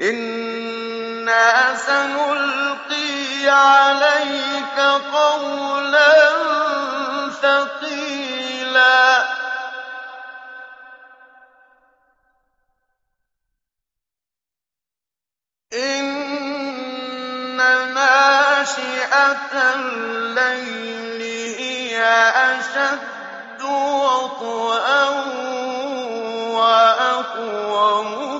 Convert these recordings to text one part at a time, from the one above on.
إِنَّا سَنُلْقِي عَلَيْكَ قَوْلًا ثَقِيلًا إِنَّ نَاشِئَةَ اللَّيْلِ هِيَ أَشَدُّ وَطْئًا وَأَقْوَمُ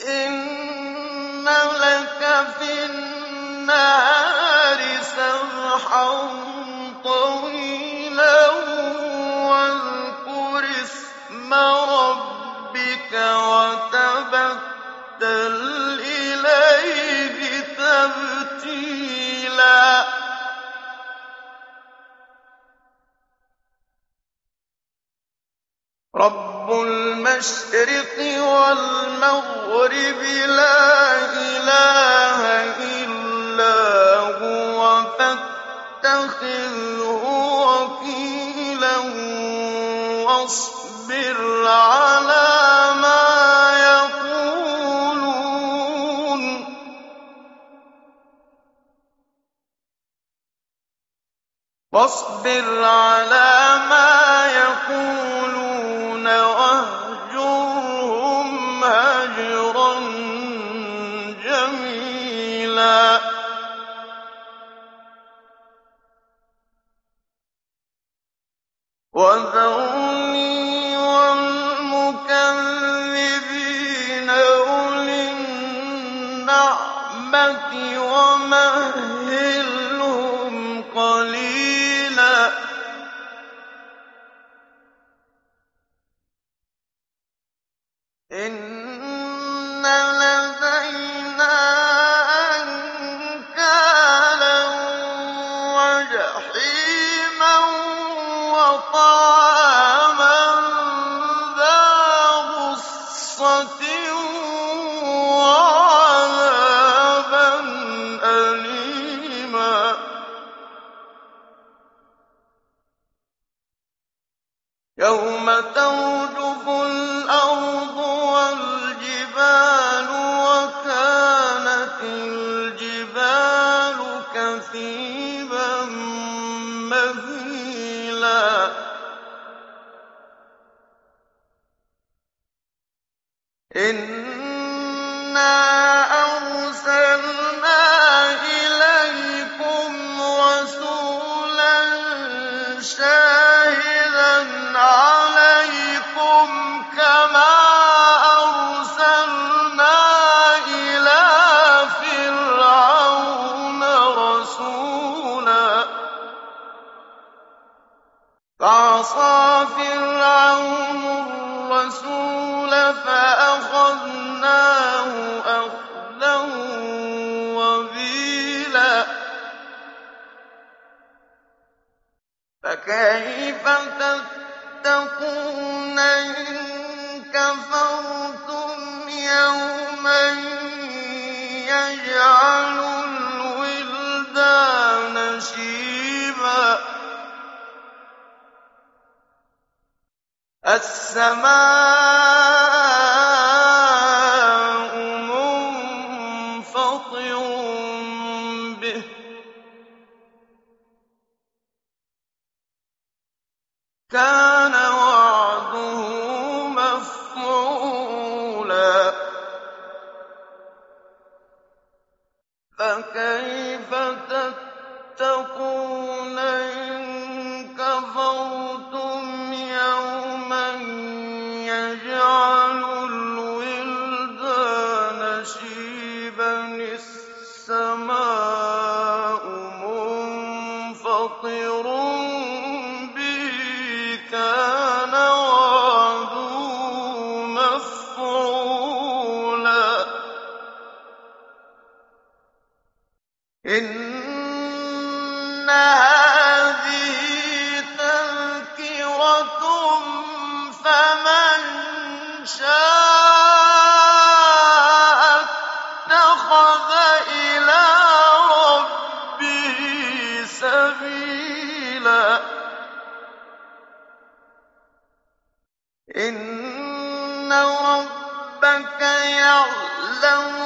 إِنَّ لَكَ فِي النَّهَارِ سَبْحًا طَوِيلًا وَاذْكُرِ اسْمَ رَبِّكَ وَتَبَتَّلْ رَبُّ الْمَشْرِقِ وَالْمَغْرِبِ لَا إِلَٰهَ إِلَّا هُوَ فَاتَّخِذْهُ وَكِيلًا وَاصْبِرْ عَلَىٰ مَا النَّعْمَةِ وَمَهِّلْهُمْ قَلِيلًا. إِنَّ لَدَيْنَا أَنكَالًا وَجَحِيمًا وَطَعَامًا. كَثِيبًا مَّهِيلًا. إِنَّا أَرْسَلْنَا إِلَيْكُمْ رَسُولًا شَاهِدًا فَعَصَىٰ فِرْعَوْنُ الرَّسُولَ فَأَخَذْنَاهُ أَخْذًا وَبِيلًا فَكَيْفَ تَتَّقُونَ إِن كَفَرْتُمْ يَوْمًا يَجْعَلُ السَّمَاءُ مُنفَطِرٌ بِهِ ۚ. كَانَ وَعْدُهُ مَفْعُولًا. شِيبًا السَّمَاءُ مُنفَطِرٌ كَانَ مَفْعُولًا إِنَّ هَٰذِهِ تَذْكِرَةٌ ۖ فَمَن شَاءَ رَبَّكَ يَعْلَمُ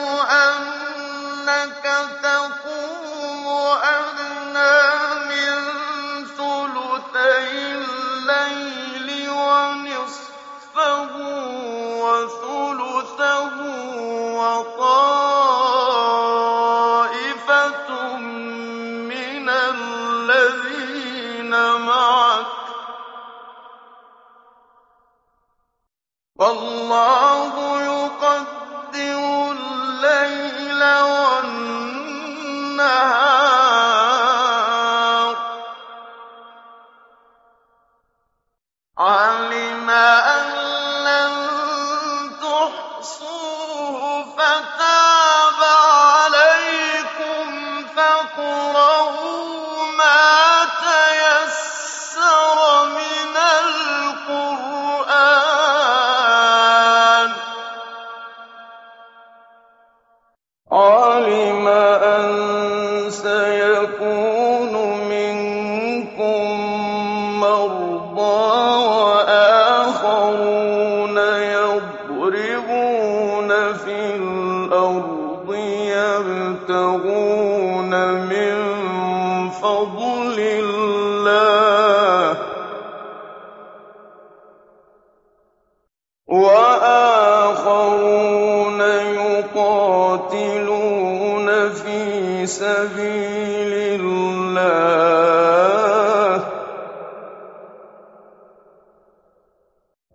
أَنَّكَ تَقُومُ أَدْنَىٰ مِن ثُلُثَيِ اللَّيْلِ وَنِصْفَهُ وَثُلُثَهُ وَطَائِفَةٌ مِّنَ الَّذِينَ مَعَكَ ۚ عَلِمَ أَن لَّن تُحْصُوهُ وَآخَرُونَ يُقَاتِلُونَ فِي سَبِيلِ اللَّهِ ۖ.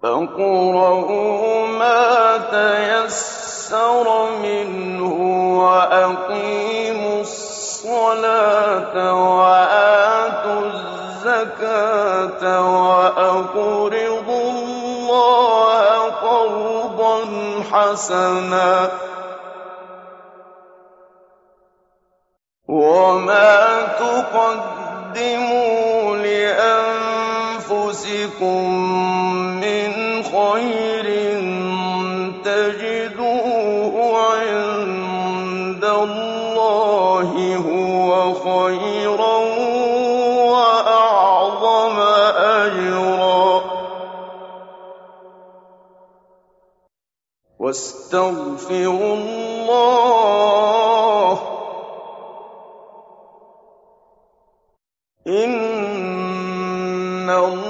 فَاقْرَءُوا مَا تَيَسَّرَ مِنْهُ وَأَقِيمُوا الصَّلَاةَ وَآتُوا الزَّكَاةَ وَأَقْرِضُوا حَسَنًا ۚ وَمَا تُقَدِّمُوا لِأَنفُسِكُم مِّنْ خَيْرٍ تَجِدُوهُ عِندَ اللَّهِ هُوَ خَيْرًا. وَاسْتَغْفِرُوا اللَّهَ ۖ. إِنَّ اللَّهَ